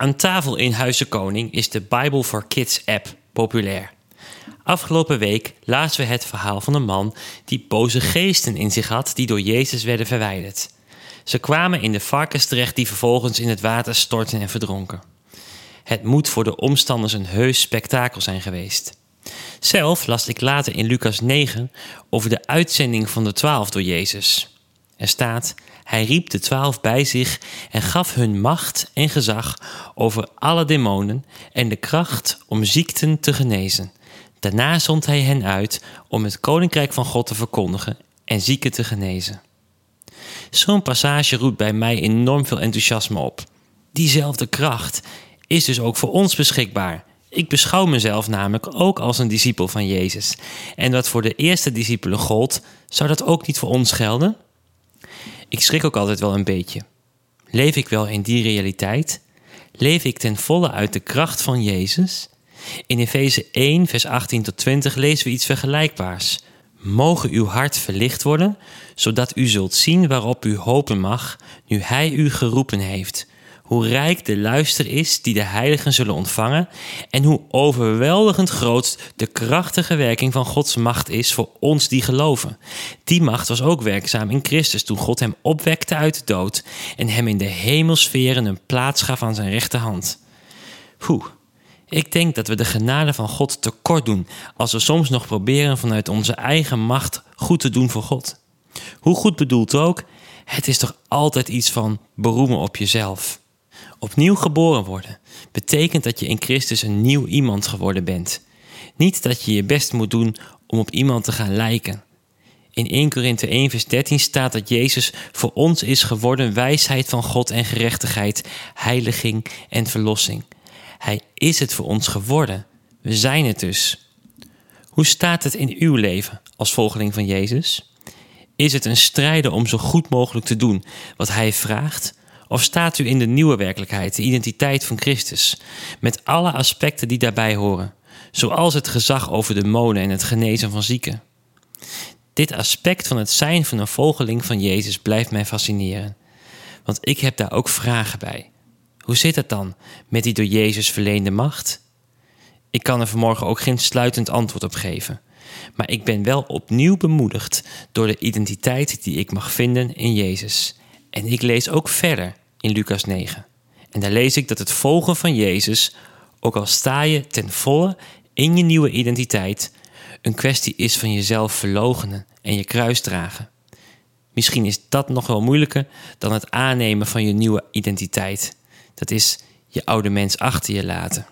Aan tafel in Huizen Koning is de Bible for Kids app populair. Afgelopen week lazen we het verhaal van een man die boze geesten in zich had die door Jezus werden verwijderd. Ze kwamen in de varkens terecht die vervolgens in het water stortten en verdronken. Het moet voor de omstanders een heus spektakel zijn geweest. Zelf las ik later in Lucas 9 over de uitzending van de twaalf door Jezus. Er staat: Hij riep de twaalf bij zich en gaf hun macht en gezag over alle demonen en de kracht om ziekten te genezen. Daarna zond hij hen uit om het koninkrijk van God te verkondigen en zieken te genezen. Zo'n passage roept bij mij enorm veel enthousiasme op. Diezelfde kracht is dus ook voor ons beschikbaar. Ik beschouw mezelf namelijk ook als een discipel van Jezus. En wat voor de eerste discipelen gold, zou dat ook niet voor ons gelden? Ik schrik ook altijd wel een beetje. Leef ik wel in die realiteit? Leef ik ten volle uit de kracht van Jezus? In Efeze 1, vers 18 tot 20 lezen we iets vergelijkbaars. Mogen uw hart verlicht worden, zodat u zult zien waarop u hopen mag, nu Hij u geroepen heeft hoe rijk de luister is die de heiligen zullen ontvangen en hoe overweldigend groot de krachtige werking van Gods macht is voor ons die geloven. Die macht was ook werkzaam in Christus toen God hem opwekte uit de dood en hem in de hemelsferen een plaats gaf aan zijn rechterhand. Poeh. Ik denk dat we de genade van God tekort doen als we soms nog proberen vanuit onze eigen macht goed te doen voor God. Hoe goed bedoeld ook, het is toch altijd iets van beroemen op jezelf. Opnieuw geboren worden betekent dat je in Christus een nieuw iemand geworden bent. Niet dat je je best moet doen om op iemand te gaan lijken. In 1 Korinthe 1 vers 13 staat dat Jezus voor ons is geworden wijsheid van God en gerechtigheid, heiliging en verlossing. Hij is het voor ons geworden. We zijn het dus. Hoe staat het in uw leven als volgeling van Jezus? Is het een strijden om zo goed mogelijk te doen wat Hij vraagt? Of staat u in de nieuwe werkelijkheid, de identiteit van Christus, met alle aspecten die daarbij horen, zoals het gezag over de monen en het genezen van zieken? Dit aspect van het zijn van een volgeling van Jezus blijft mij fascineren, want ik heb daar ook vragen bij. Hoe zit het dan met die door Jezus verleende macht? Ik kan er vanmorgen ook geen sluitend antwoord op geven. Maar ik ben wel opnieuw bemoedigd door de identiteit die ik mag vinden in Jezus. En ik lees ook verder in Lucas 9. En daar lees ik dat het volgen van Jezus, ook al sta je ten volle in je nieuwe identiteit, een kwestie is van jezelf verloochenen en je kruis dragen. Misschien is dat nog wel moeilijker dan het aannemen van je nieuwe identiteit. Dat is je oude mens achter je laten.